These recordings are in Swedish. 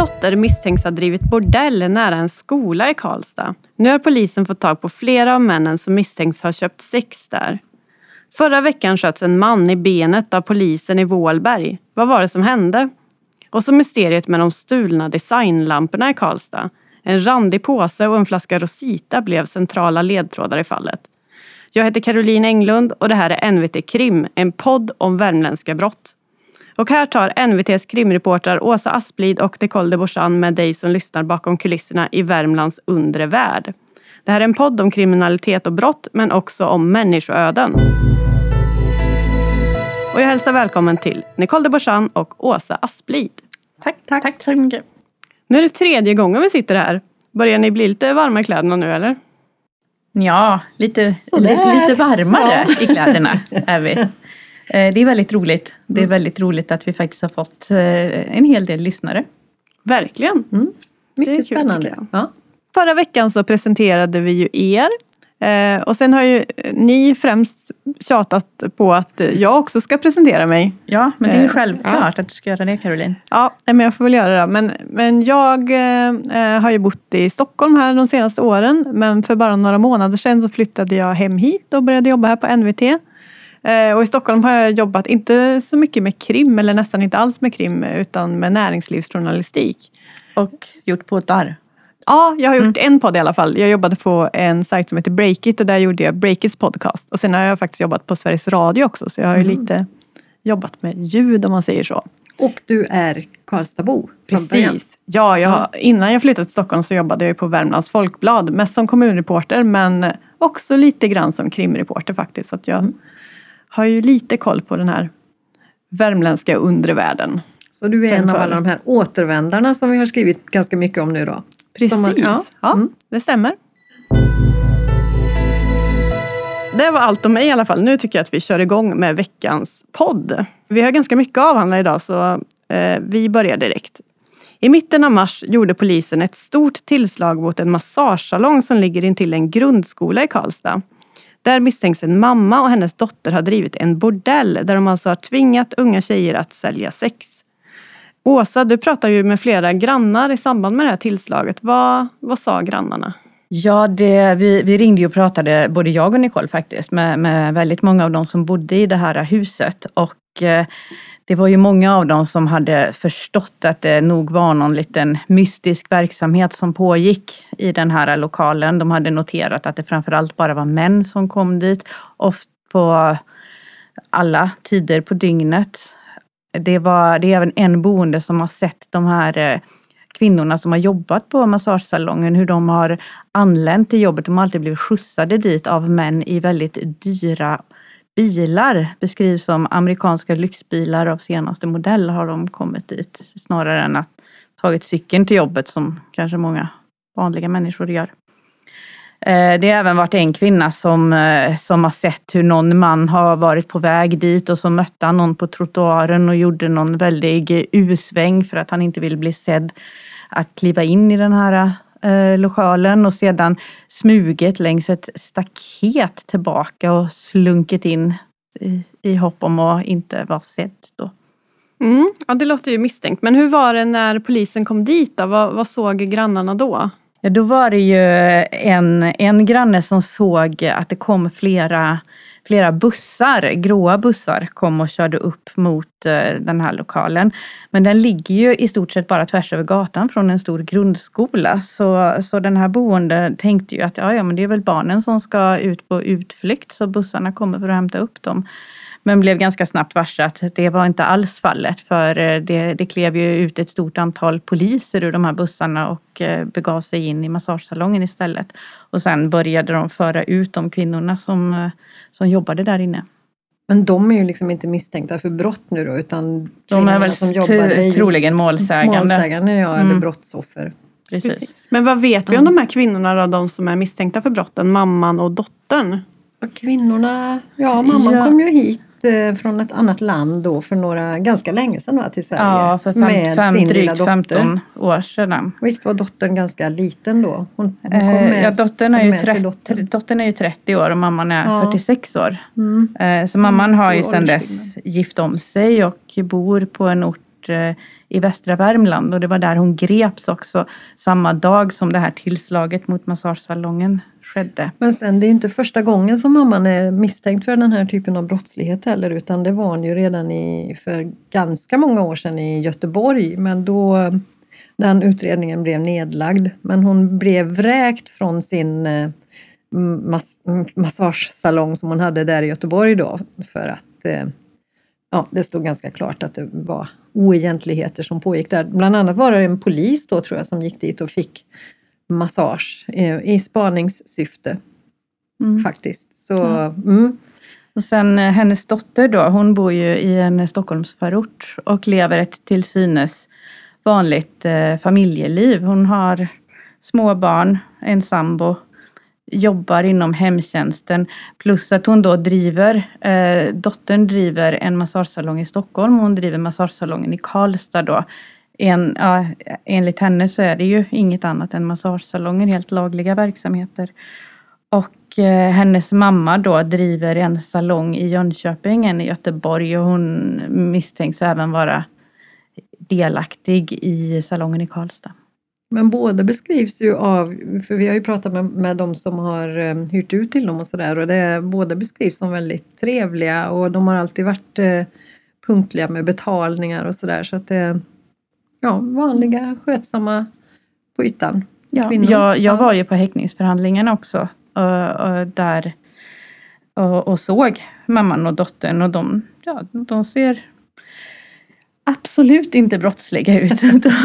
dotter misstänks ha drivit bordell nära en skola i Karlstad. Nu har polisen fått tag på flera av männen som misstänks ha köpt sex där. Förra veckan sköts en man i benet av polisen i Vålberg. Vad var det som hände? Och så mysteriet med de stulna designlamporna i Karlstad. En randig påse och en flaska Rosita blev centrala ledtrådar i fallet. Jag heter Caroline Englund och det här är NVT Krim, en podd om värmländska brott. Och här tar NVTs krimreportrar Åsa Asplid och Nicole de Borsan med dig som lyssnar bakom kulisserna i Värmlands undre värld. Det här är en podd om kriminalitet och brott men också om människoöden. Och jag hälsar välkommen till Nicole de Borsan och Åsa Asplid. Tack, tack, tack så mycket. Nu är det tredje gången vi sitter här. Börjar ni bli lite varma i kläderna nu eller? Ja, lite, lite varmare ja. i kläderna är vi. Eh, det är väldigt roligt. Det är mm. väldigt roligt att vi faktiskt har fått eh, en hel del lyssnare. Verkligen. Mm. Mycket spännande. Ja. Förra veckan så presenterade vi ju er Eh, och sen har ju ni främst tjatat på att jag också ska presentera mig. Ja, men det är ju självklart ja. att du ska göra det Caroline. Ja, men jag får väl göra det. Men, men jag har ju bott i Stockholm här de senaste åren. Men för bara några månader sedan så flyttade jag hem hit och började jobba här på NVT. Eh, och i Stockholm har jag jobbat, inte så mycket med krim, eller nästan inte alls med krim, utan med näringslivsjournalistik. Och gjort poddar? Ja, jag har gjort mm. en podd i alla fall. Jag jobbade på en sajt som heter Breakit och där gjorde jag Breakits podcast. Och sen har jag faktiskt jobbat på Sveriges Radio också så jag har ju mm. lite jobbat med ljud om man säger så. Och du är Karlstadbo Precis. Ja, jag, innan jag flyttade till Stockholm så jobbade jag på Värmlands Folkblad. Mest som kommunreporter men också lite grann som krimreporter faktiskt. Så att jag mm. Har ju lite koll på den här värmländska undre världen. Så du är en av alla de här återvändarna som vi har skrivit ganska mycket om nu då? Precis, man, ja, ja mm. det stämmer. Det var allt om mig i alla fall. Nu tycker jag att vi kör igång med veckans podd. Vi har ganska mycket avhandla idag så eh, vi börjar direkt. I mitten av mars gjorde polisen ett stort tillslag mot en massagesalong som ligger intill en grundskola i Karlstad. Där misstänks en mamma och hennes dotter ha drivit en bordell där de alltså har tvingat unga tjejer att sälja sex. Åsa, du pratade ju med flera grannar i samband med det här tillslaget. Vad, vad sa grannarna? Ja, det, vi, vi ringde och pratade, både jag och Nicole faktiskt, med, med väldigt många av de som bodde i det här huset. Och Eh, det var ju många av dem som hade förstått att det nog var någon liten mystisk verksamhet som pågick i den här lokalen. De hade noterat att det framförallt bara var män som kom dit, ofta på alla tider på dygnet det, var, det är även en boende som har sett de här eh, kvinnorna som har jobbat på massagesalongen, hur de har anlänt till jobbet. De har alltid blivit skjutsade dit av män i väldigt dyra bilar. Beskrivs som amerikanska lyxbilar av senaste modell har de kommit dit. Snarare än att tagit cykeln till jobbet som kanske många vanliga människor gör. Eh, det har även varit en kvinna som, eh, som har sett hur någon man har varit på väg dit och så mötte han någon på trottoaren och gjorde någon väldig U-sväng för att han inte vill bli sedd att kliva in i den här eh, lokalen och sedan smugit längs ett staket tillbaka och slunkit in i, i hopp om att inte vara sedd då. Mm, ja, det låter ju misstänkt. Men hur var det när polisen kom dit? Då? Vad, vad såg grannarna då? Ja, då var det ju en, en granne som såg att det kom flera, flera bussar, gråa bussar, kom och körde upp mot eh, den här lokalen. Men den ligger ju i stort sett bara tvärs över gatan från en stor grundskola. Så, så den här boende tänkte ju att ja, ja, men det är väl barnen som ska ut på utflykt så bussarna kommer för att hämta upp dem. Men blev ganska snabbt varse att det var inte alls fallet för eh, det, det klev ju ut ett stort antal poliser ur de här bussarna och eh, begav sig in i massagesalongen istället. Och sen började de föra ut de kvinnorna som, eh, som jobbade där inne. Men de är ju liksom inte misstänkta för brott nu då utan De är väl som jobbar troligen målsägande. Målsägande ja, mm. eller brottsoffer. Precis. Precis. Men vad vet vi om de här kvinnorna då, de som är misstänkta för brotten, mamman och dottern? Och kvinnorna, ja mamman ja. kom ju hit från ett annat land då för några, ganska länge sedan va, till Sverige. Ja, för fem, med fem, sin drygt lilla 15 år sedan. Visst var dottern ganska liten då? Hon, hon eh, ja, dottern är, ju 30, dottern. dottern är ju 30 år och mamman är ja. 46 år. Mm. Eh, så mamman mm, har ju sedan dess gift om sig och bor på en ort eh, i västra Värmland och det var där hon greps också samma dag som det här tillslaget mot massagesalongen skedde. Men sen det är inte första gången som mamman är misstänkt för den här typen av brottslighet heller utan det var hon ju redan i, för ganska många år sedan i Göteborg men då den utredningen blev nedlagd. Men hon blev vräkt från sin eh, mass massagesalong som hon hade där i Göteborg då för att eh, ja, det stod ganska klart att det var oegentligheter som pågick där. Bland annat var det en polis då tror jag som gick dit och fick massage eh, i spaningssyfte mm. faktiskt. Så, mm. Och sen hennes dotter då, hon bor ju i en Stockholmsförort och lever ett till synes vanligt eh, familjeliv. Hon har små barn, en sambo, jobbar inom hemtjänsten plus att hon då driver, eh, dottern driver en massagesalong i Stockholm och hon driver massagesalongen i Karlstad då. En, ja, enligt henne så är det ju inget annat än massagesalonger, helt lagliga verksamheter. Och eh, hennes mamma då driver en salong i Jönköping, en i Göteborg och hon misstänks även vara delaktig i salongen i Karlstad. Men båda beskrivs ju av, för vi har ju pratat med, med de som har eh, hyrt ut till dem och sådär och det, båda beskrivs som väldigt trevliga och de har alltid varit eh, punktliga med betalningar och sådär så att det ja, vanliga skötsamma på ytan. Ja, jag, jag var ju på häktningsförhandlingarna också och, och där och, och, såg mamman och dottern och de, ja, de ser absolut inte brottsliga ut.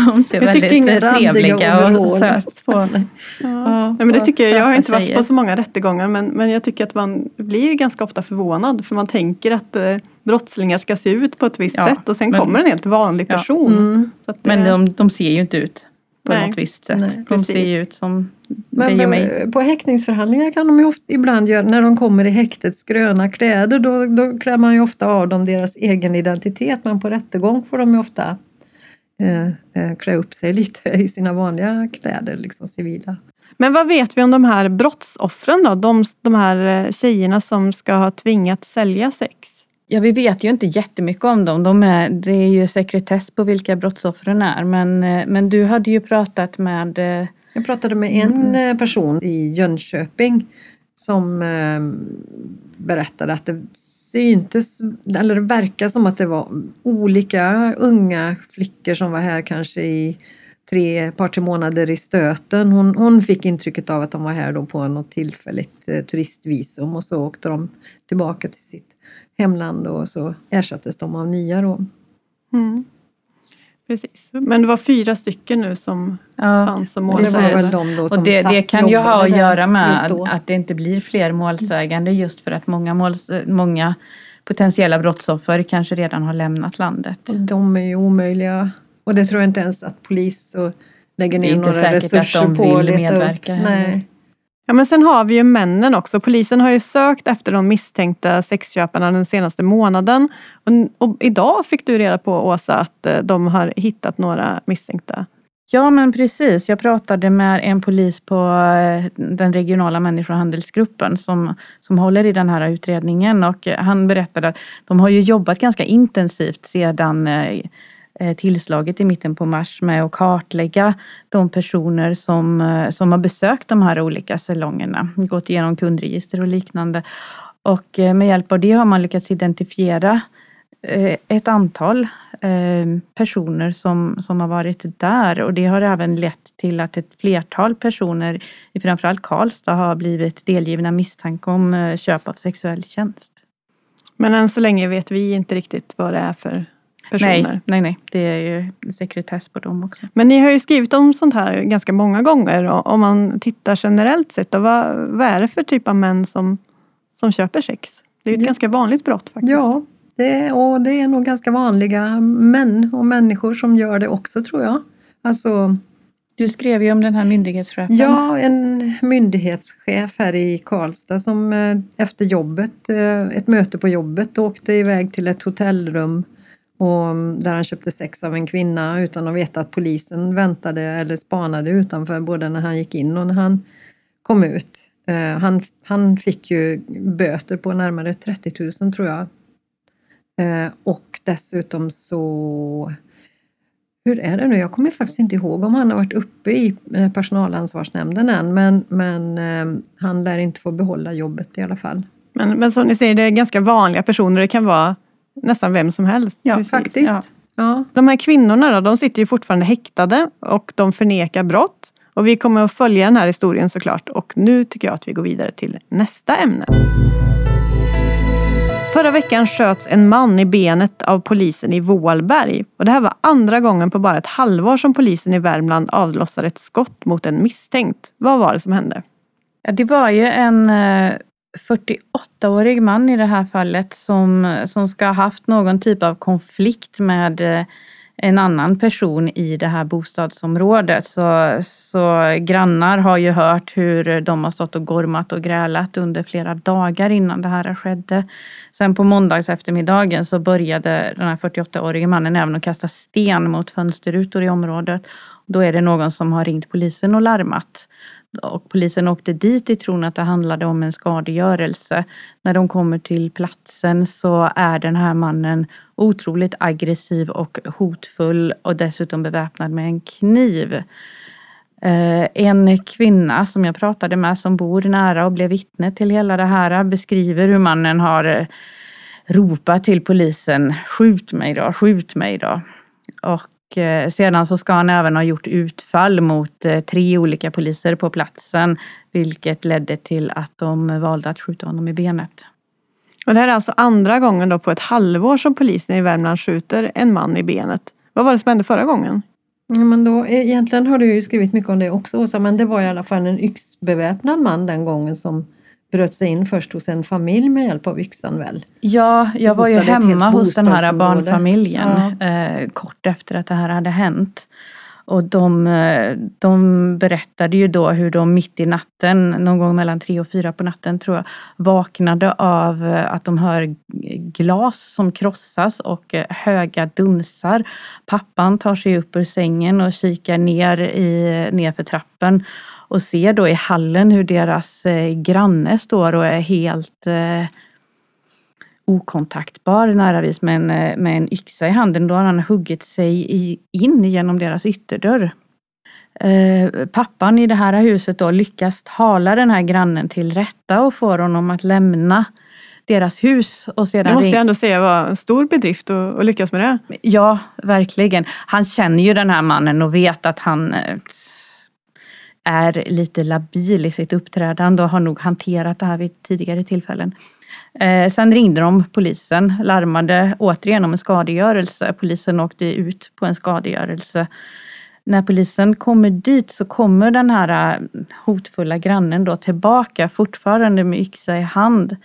De ser väldigt trevliga och söt på. Ja. Ja, men det tycker jag. Jag har inte varit på så många rättegångar men, men jag tycker att man blir ganska ofta förvånad för man tänker att eh, brottslingar ska se ut på ett visst ja, sätt och sen men, kommer en helt vanlig person. Mm. Det, men de, de ser ju inte ut på Nej. något visst sätt. Nej, de ser ju ut som men, dig och mig. På häktningsförhandlingar kan de ju ofta, ibland göra, när de kommer i häktets gröna kläder, då, då klär man ju ofta av dem deras egen identitet. Men på rättegång får de ju ofta eh, eh, klä upp sig lite i sina vanliga kläder, liksom civila. Men vad vet vi om de här brottsoffren då? De, de här eh, tjejerna som ska ha tvingats sälja sex? Ja, vi vet ju inte jättemycket om dem. De är, det är ju sekretess på vilka brottsoffren är. Men, eh, men du hade ju pratat med... Eh, Jag pratade med en mm. Eh, person i Jönköping som berättade att det syntes, eller det verkar som att det var olika unga flickor som var här kanske i tre, par tre månader i stöten. Hon, hon fick intrycket av att de var här då på något tillfälligt turistvisum och så åkte de tillbaka till sitt hemland och så ersattes de av nya då. Mm. Precis, men det var fyra stycken nu som ja, fanns som målsägande. De och det, det kan ju ha att göra med att det inte blir fler målsägande just för att många, måls, många potentiella brottsoffer kanske redan har lämnat landet. De är ju omöjliga och det tror jag inte ens att polis och lägger ner några resurser på att leta medverka upp. Nej. Ja, men sen har vi ju männen också. Polisen har ju sökt efter de misstänkta sexköparna den senaste månaden. Och, och idag fick du reda på, Åsa, att eh, de har hittat några misstänkta. Ja, men precis. Jag pratade med en polis på eh, den regionala människohandelsgruppen som, som håller i den här utredningen och eh, han berättade att de har ju jobbat ganska intensivt sedan Eh, Eh, tillslaget i mitten på mars med att kartlägga de personer som, eh, som har besökt de här olika salongerna, gått igenom kundregister och liknande. Och eh, med hjälp av det har man lyckats identifiera ett antal personer som, som har varit där och det har även lett till att ett flertal personer i framförallt Karlstad har blivit delgivna misstanke om köp av sexuell tjänst. Men än så länge vet vi inte riktigt vad det är för personer. Nej, nej, nej. Det är ju sekretess på dem också. Men ni har ju skrivit om sånt här ganska många gånger. Och om man tittar generellt sett, då, vad, vad är det för typ av män som, som köper sex? Det är ett ja. ganska vanligt brott faktiskt. Ja, det, och det är nog ganska vanliga män och människor som gör det också tror jag. Alltså, du skrev ju om den här myndighetschefen. Ja, en myndighetschef här i Karlstad som eh, efter jobbet, eh, ett möte på jobbet, åkte iväg till ett hotellrum och mm, där han köpte sex av en kvinna utan att veta att polisen väntade eller spanade utanför både när han gick in och när han kom ut. Eh, han, han fick ju böter på närmare 30 000 tror jag. Eh, och dessutom så hur är det nu? Jag kommer faktiskt inte ihåg om han har varit uppe i eh, personalansvarsnämnden än, men, men eh, han lär inte få behålla jobbet i alla fall. Men, men som ni säger, det är ganska vanliga personer. Det kan vara nästan vem som helst. Ja, Precis. faktiskt. Ja. Ja. De här kvinnorna då, de sitter ju fortfarande häktade och de förnekar brott. Och vi kommer att följa den här historien såklart. Och nu tycker jag att vi går vidare till nästa ämne. Förra veckan sköts en man i benet av polisen i Vålberg. Och det här var andra gången på bara ett halvår som polisen i Värmland avlossade ett skott mot en misstänkt. Vad var det som hände? Ja, det var ju en 48-årig man i det här fallet som, som ska ha haft någon typ av konflikt med eh, en annan person i det här bostadsområdet. Så, så grannar har ju hört hur de har stått och gormat och grälat under flera dagar innan det här skedde. Sen på måndags eftermiddagen så började den här 48-årige mannen även att kasta sten mot fönsterrutor i området. Då är det någon som har ringt polisen och larmat. Och polisen åkte dit i tron att det handlade om en skadegörelse. När de kommer till platsen så är den här mannen otroligt aggressiv och hotfull och dessutom beväpnad med en kniv. Eh, en kvinna som jag pratade med som bor nära och blev vittne till hela det här beskriver hur mannen har eh, ropat till polisen skjut mig då, skjut mig då. Och sedan så ska han även ha gjort utfall mot tre olika poliser på platsen vilket ledde till att de valde att skjuta honom i benet. Och det här är alltså andra gången då på ett halvår som polisen i Värmland skjuter en man i benet. Vad var det som hände förra gången? Ja, men då, egentligen har du ju skrivit mycket om det också Åsa, men det var i alla fall en yxbeväpnad man den gången som bröt sig in först hos en familj med hjälp av yxan väl? Ja, jag var ju hemma hos den här barnfamiljen ja. eh, kort efter att det här hade hänt. Och de, eh, de berättade ju då hur de mitt i natten, någon gång mellan tre och fyra på natten tror jag, vaknade av eh, att de hör glas som krossas och eh, höga dunsar. Pappan tar sig upp ur sängen och kikar ner, i, ner för trappen och ser då i hallen hur deras granne står och är helt okontaktbar näravis med en, eh, med en yxa i handen. Då har han huggit sig i, in genom deras ytterdörr. Eh, pappan i det här huset då lyckas tala den här grannen till rätta och får honom att lämna deras hus. Och sedan det måste jag ändå säga var en stor bedrift att lyckas med det. Ja, verkligen. Han känner ju den här mannen och vet att han eh, är lite labil i sitt uppträdande och har nog hanterat det här vid tidigare tillfällen. Eh, sen ringde de polisen, larmade återigen om en skadegörelse. Polisen åkte ut på en skadegörelse. När polisen kommer dit så kommer den här eh, hotfulla grannen då tillbaka, fortfarande med yxa i hand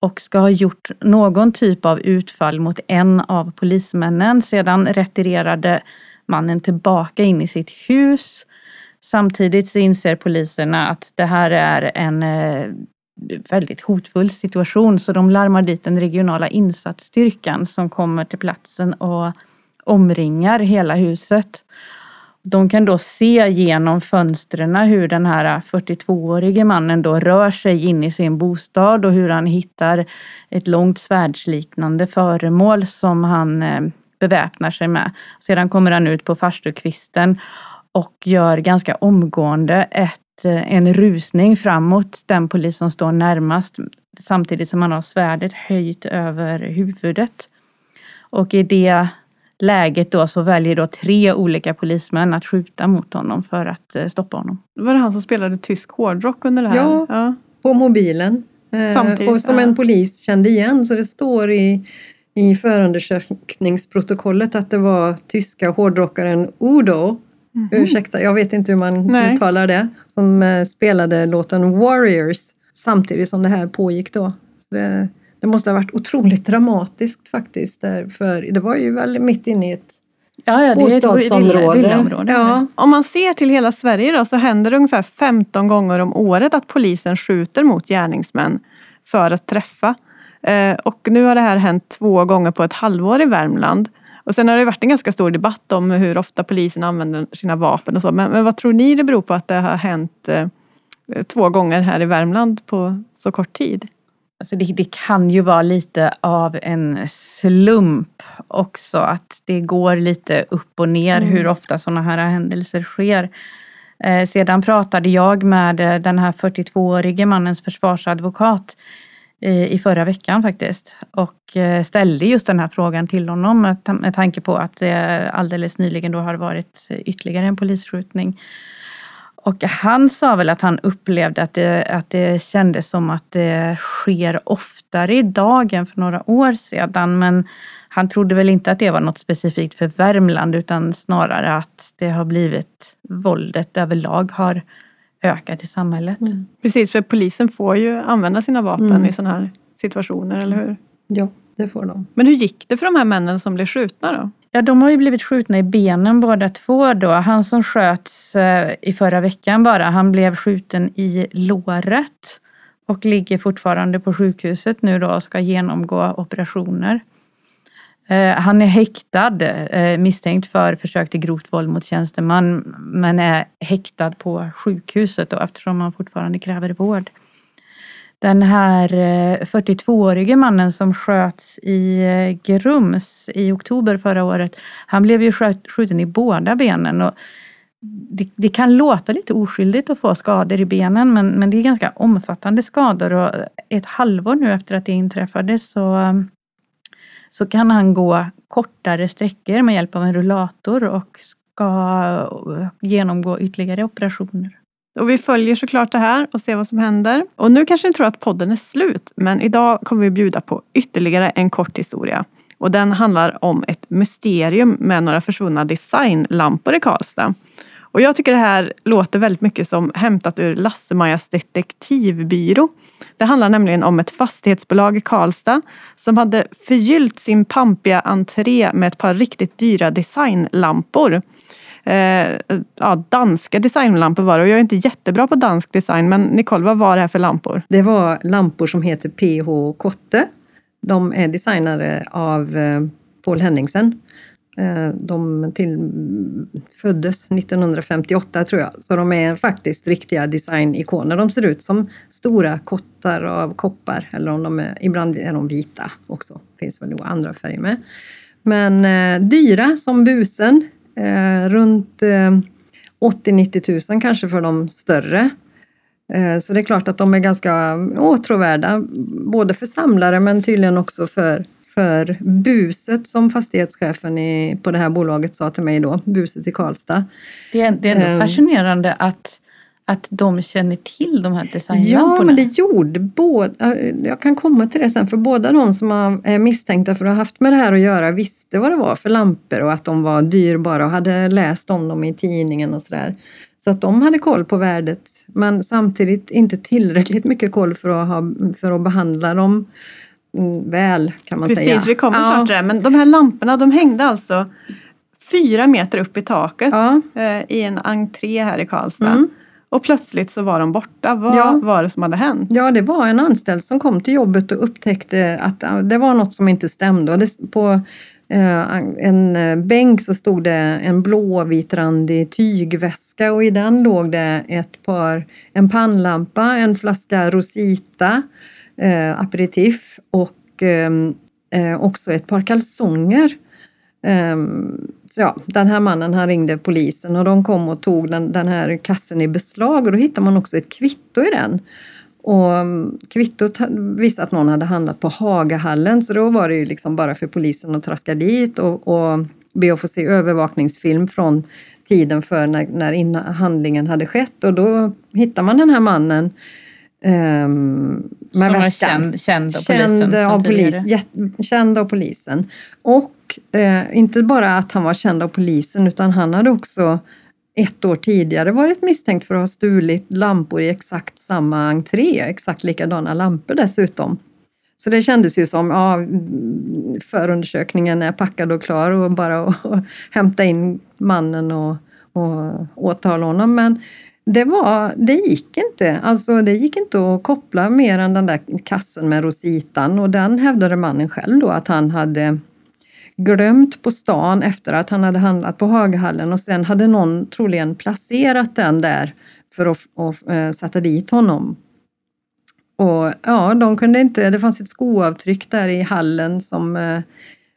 och ska ha gjort någon typ av utfall mot en av polismännen. Sedan retirerade mannen tillbaka in i sitt hus. Samtidigt så inser poliserna att det här är en eh, väldigt hotfull situation så de larmar dit den regionala insatsstyrkan som kommer till platsen och omringar hela huset. De kan då se genom fönstren hur den här 42-årige mannen då rör sig in i sin bostad och hur han hittar ett långt svärdsliknande föremål som han eh, beväpnar sig med. Sedan kommer han ut på farstukvisten och gör ganska omgående ett Eh, en rusning framåt den polis som står närmast samtidigt som han har svärdet höjt över huvudet. Och i det läget då så väljer då tre olika polismän att skjuta mot honom för att eh, stoppa honom. Var det han som spelade tysk hårdrock under det här? Ja, ja. på mobilen. Eh, samtidigt, och som ja. en polis kände igen så det står i, i förundersökningsprotokollet att det var tyska hårdrockaren Udo Mm. Ursäkta, jag vet inte hur man Nej. uttalar det. Som eh, spelade låten Warriors samtidigt som det här pågick då. Det, det måste ha varit otroligt dramatiskt faktiskt. För det var ju väl mitt inne i ett Ja, ja, det bostadsområde. Är ett. Ja. Om man ser till hela Sverige då, så händer det ungefär 15 gånger om året att polisen skjuter mot gärningsmän för att träffa. Eh, och nu har det här hänt två gånger på ett halvår i Värmland. Och sen har det varit en ganska stor debatt om hur ofta polisen använder sina vapen och så. Men, men vad tror ni det beror på att det har hänt eh, två gånger här i Värmland på så kort tid? Alltså det, det, kan ju vara lite av en slump också, att det går lite upp och ner mm. hur ofta sådana här händelser sker. Eh, sedan pratade jag med eh, den här 42-årige mannens försvarsadvokat i, i förra veckan faktiskt och eh, ställde just den här frågan till honom med, med tanke på att det alldeles nyligen då har varit ytterligare en polisskjutning. Och han sa väl att han upplevde att det, att det kändes som att det sker oftare idag än för några år sedan. Men han trodde väl inte att det var något specifikt för Värmland utan snarare att det har blivit våldet överlag har ökat i samhället. Mm. Precis, för polisen får ju använda sina vapen mm. i sådana här situationer, eller hur? Ja, det får de. Men hur gick det för de här männen som blev skjutna då? Ja, de har ju blivit skjutna i benen båda två då. Han som sköts eh, i förra veckan bara, han blev skjuten i låret och ligger fortfarande på sjukhuset nu då och ska genomgå operationer. Eh, han är häktad eh, misstänkt för försök till grovt våld mot tjänsteman men är häktad på sjukhuset då, eftersom han fortfarande kräver vård. Den här eh, 42-årige mannen som sköts i Grums i oktober förra året, han blev ju skjuten i båda benen. Och det, det, kan låta lite oskyldigt att få skador i benen men, men det är ganska omfattande skador och ett halvår nu efter att det inträffade så så kan han gå kortare sträckor med hjälp av en rullator och ska genomgå ytterligare operationer. Och vi följer såklart det här och ser vad som händer. Och nu kanske ni tror att podden är slut, men idag kommer vi bjuda på ytterligare en kort historia. Och den handlar om ett mysterium med några försvunna designlampor i Karlstad. Och jag tycker det här låter väldigt mycket som hämtat ur Lasse-Majas detektivbyrå. Det handlar nämligen om ett fastighetsbolag i Karlstad som hade förgyllt sin pampiga entré med ett par riktigt dyra designlampor. Eh, ja, danska designlampor var det och jag är inte jättebra på dansk design men Nicole, vad var det här för lampor? Det var lampor som heter PH Kotte. De är designade av eh, Paul Henningsen Eh, de till, föddes 1958 tror jag, så de är faktiskt riktiga designikoner. De ser ut som stora kottar av koppar, eller om de är, ibland är de vita också. Det finns väl nog andra färger med. Men eh, dyra som busen, eh, runt eh, 80-90 000 kanske för de större. Eh, så det är klart att de är ganska åtråvärda, både för samlare men tydligen också för för buset som fastighetschefen i, på det här bolaget sa till mig då, buset i Karlstad. Det är, det är ändå um, fascinerande att, att de känner till de här designlamporna. Ja, men det gjorde båda. Jag kan komma till det sen, för båda de som är misstänkta för att ha haft med det här att göra visste vad det var för lampor och att de var dyrbara och hade läst om dem i tidningen och sådär. Så att de hade koll på värdet, men samtidigt inte tillräckligt mycket koll för att, ha, för att behandla dem väl kan man Precis, säga. Precis, vi kommer ja. snart till det. Men de här lamporna de hängde alltså fyra meter upp i taket ja. eh, i en entré här i Karlstad. Mm. Och plötsligt så var de borta. Vad ja. var det som hade hänt? Ja, det var en anställd som kom till jobbet och upptäckte att det var något som inte stämde. det, på eh, en eh, bänk så stod det en blåvitrandig tygväska och i den låg det ett par, en pannlampa, en flaska Rosita eh, aperitif och ehm, eh, också ett par kalsonger. Eh, så ja, den här mannen han ringde polisen och de kom och tog den, den här kassen i beslag och då hittade man också ett kvitto i den. Och ehm, kvittot visade att någon hade handlat på Hagahallen så då var det ju liksom bara för polisen att traska dit och, och be att få se övervakningsfilm från tiden för när, när handlingen hade skett och då hittar man den här mannen Um, med Som väskan. Känd, känd av känd polisen? Av polis, känd av polisen. Och eh, inte bara att han var känd av polisen utan han hade också ett år tidigare varit misstänkt för att ha stulit lampor i exakt samma entré, exakt likadana lampor dessutom. Så det kändes ju som, ja, förundersökningen är packad och klar och bara att hämta in mannen och, och åtala honom. Men det, var, det gick inte. Alltså det gick inte att koppla mer än den där kassen med rositan och den hävdade mannen själv då att han hade glömt på stan efter att han hade handlat på Hagahallen och sen hade någon troligen placerat den där för att, att, äh, sätta dit honom. Och ja, de kunde inte, det fanns ett skoavtryck där i hallen som eh,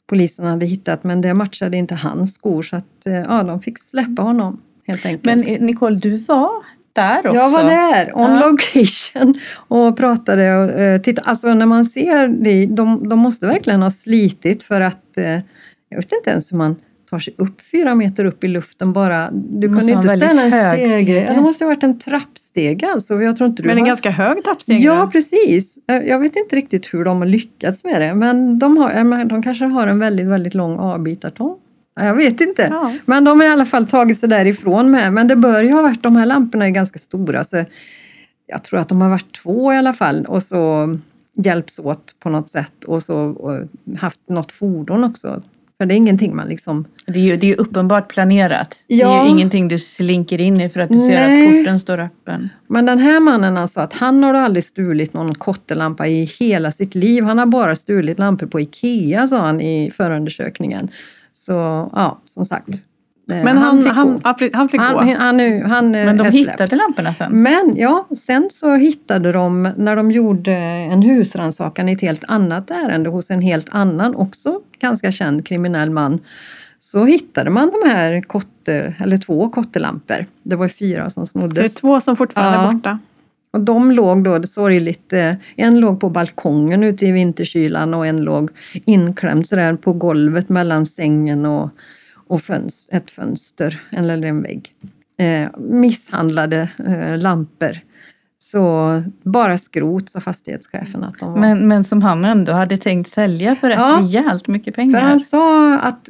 polisen hade hittat men det matchade inte hans skor så att eh, ja, de fick släppa honom helt enkelt. Men eh, Nicole, du var där också? Jag var där, on Ja. location och pratade och eh, tittade. Alltså när man ser det, de, de måste verkligen ha slitit för att eh, jag vet inte ens hur man tar sig upp fyra meter upp i luften bara. Du kunde inte ställa en stege. Ja, det måste ha varit en trappstege alltså. Jag tror inte du Men en har... ganska hög trappstege. Ja, precis. Jag vet inte riktigt hur de har lyckats med det, men de, har, de kanske har en väldigt, väldigt lång avbitartång. Ja, Jag vet inte. Ja. Men de har i alla fall tagit sig därifrån med. Men det bör ju ha varit, de här lamporna är ganska stora, så jag tror att de har varit två i alla fall och så hjälps åt på något sätt och så och haft något fordon också. För det är ingenting man liksom... Det är ju, det är ju uppenbart planerat. Det är Ja. ju ingenting du slinker in i för att du ser Nej. att porten står öppen. Men den här mannen alltså att han har aldrig stulit någon kottelampa i hela sitt liv. Han har bara stulit lampor på Ikea sa han i förundersökningen. Så ja, som sagt. eh, Men han, fick han, ja, pre- han fick han, gå. han, han, han eh, Men de hittade lamporna sen? Men ja, sen så hittade de, när de gjorde en husrannsakan i ett helt annat ärende hos en helt annan, också ganska känd kriminell man, så hittade man de här kotte, eller två kottelampor. Det var fyra som Det är snoddes. två som fortfarande Ja. är borta. Och de låg då sorgligt, en låg på balkongen ute i vinterkylan och en låg inklämd sådär på golvet mellan sängen och, och föns, ett fönster eller en vägg. Eh, misshandlade eh, lampor. Så bara skrot sa fastighetschefen att de var. Men, men som han ändå hade tänkt sälja för rätt Ja. rejält mycket För pengar. han sa att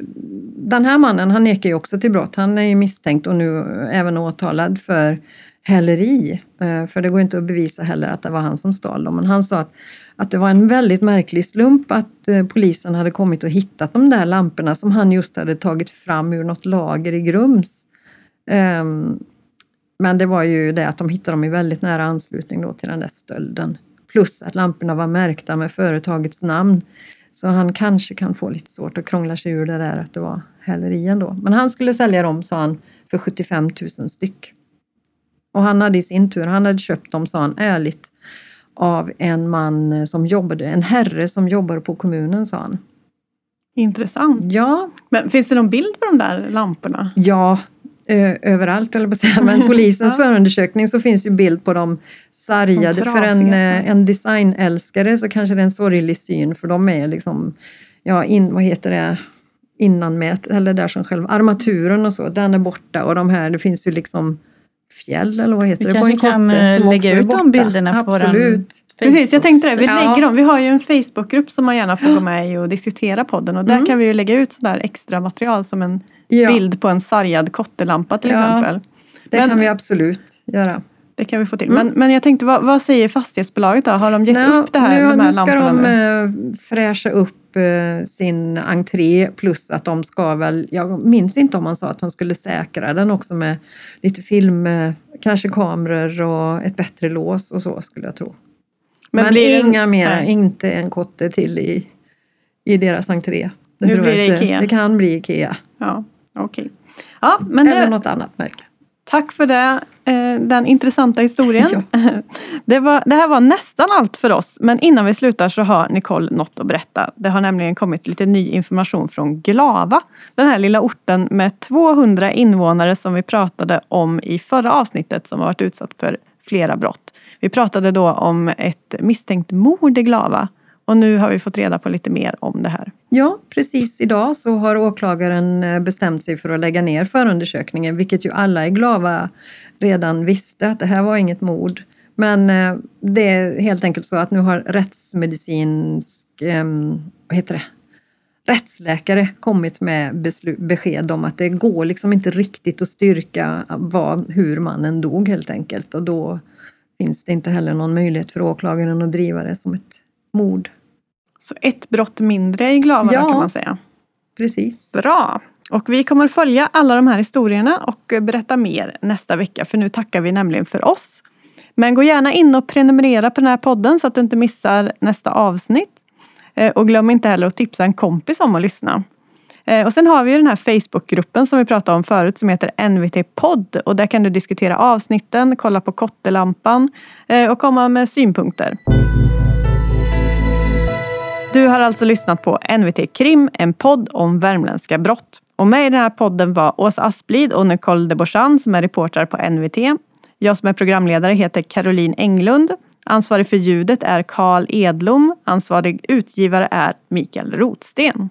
den här mannen, han nekar ju också till brott. Han är ju misstänkt och nu även åtalad för häleri. Eh, för det går inte att bevisa heller att det var han som stal dem. Men han sa att, att det var en väldigt märklig slump att eh, polisen hade kommit och hittat de där lamporna som han just hade tagit fram ur något lager i Grums. Ehm, men det var ju det att de hittade dem i väldigt nära anslutning då till den där stölden. Plus att lamporna var märkta med företagets namn. Så han kanske kan få lite svårt att krångla sig ur det där att det var häleri ändå. Men han skulle sälja dem, sa han, för 75 000 styck. Och han hade i sin tur, han hade köpt dem, sa han ärligt, av en man som jobbade, en herre som jobbade på kommunen, sa han. Intressant. Ja, Men finns det någon bild på de där lamporna? Ja, överallt eller på att säga. Men polisens Ja. förundersökning så finns ju bild på dem sargade. De för en, eh, en designälskare så kanske det är en sorglig syn för de är liksom, ja, in, vad heter det, innanmät, eller där som själva armaturen och så, den är borta och de här, det finns ju liksom fjäll eller vad heter Vi det en kanske kan, eh, lägga ut de bilderna på Absolut. Precis, jag tänkte det. Vi Ja. lägger dem. Vi har ju en Facebookgrupp som man gärna får gå med i och diskutera podden. Och där Mm. kan vi ju lägga ut sådär extra material som en Ja, bild på en sargad kottelampa till Ja. exempel. det Men- kan vi absolut göra. Det kan vi få till. Mm. Men, men jag tänkte, vad, vad säger fastighetsbolaget då? Har de gett Nej, upp det här, nu, de här nu ska lamporna de nu? eh, fräscha upp eh, sin entré plus att de ska väl, jag minns inte om man sa att de skulle säkra den också med lite film, eh, kanske kameror och ett bättre lås och så skulle jag tro. Men, blir det- inga mera, nej. inte en kotte till i, i deras entré. Det Nu blir det. Ikea. Det kan bli Ikea. Ja, okej. Ja, men Eller det, något annat märke. Tack för det, eh, den intressanta historien. Ja. Det, var, det här var nästan allt för oss. Men innan vi slutar så har Nicole något att berätta. Det har nämligen kommit lite ny information från Glava. Den här lilla orten med 200 invånare som vi pratade om i förra avsnittet som har varit utsatt för flera brott. Vi pratade då om ett misstänkt mord i Glava. Och nu har vi fått reda på lite mer om det här. Ja, precis idag så har åklagaren eh, bestämt sig för att lägga ner förundersökningen, vilket ju alla i Glava redan visste att det här var inget mord. Men eh, det är helt enkelt så att nu har rättsmedicinsk, ehm, vad heter det, rättsläkare kommit med besked om att det går liksom inte riktigt att styrka vad, hur mannen dog helt enkelt. Och då finns det inte heller någon möjlighet för åklagaren att driva det som ett mord. Så ett brott mindre i Glava Ja. kan man säga. Precis. Bra! Och vi kommer följa alla de här historierna och berätta mer nästa vecka för nu tackar vi nämligen för oss. Men gå gärna in och prenumerera på den här podden så att du inte missar nästa avsnitt. Eh, Och glöm inte heller att tipsa en kompis om att lyssna. Eh, och sen har vi ju den här Facebookgruppen som vi pratade om förut som heter NVT podd och där kan du diskutera avsnitten, kolla på kottelampan eh, och komma med synpunkter. Du har alltså lyssnat på NVT Krim, en podd om värmländska brott. Och med i den här podden var Åsa Asplid och Nicole de Borsan som är reportrar på NVT. Jag som är programledare heter Caroline Englund. Ansvarig för ljudet är Karl Edlom. Ansvarig utgivare är Mikael Rotsten.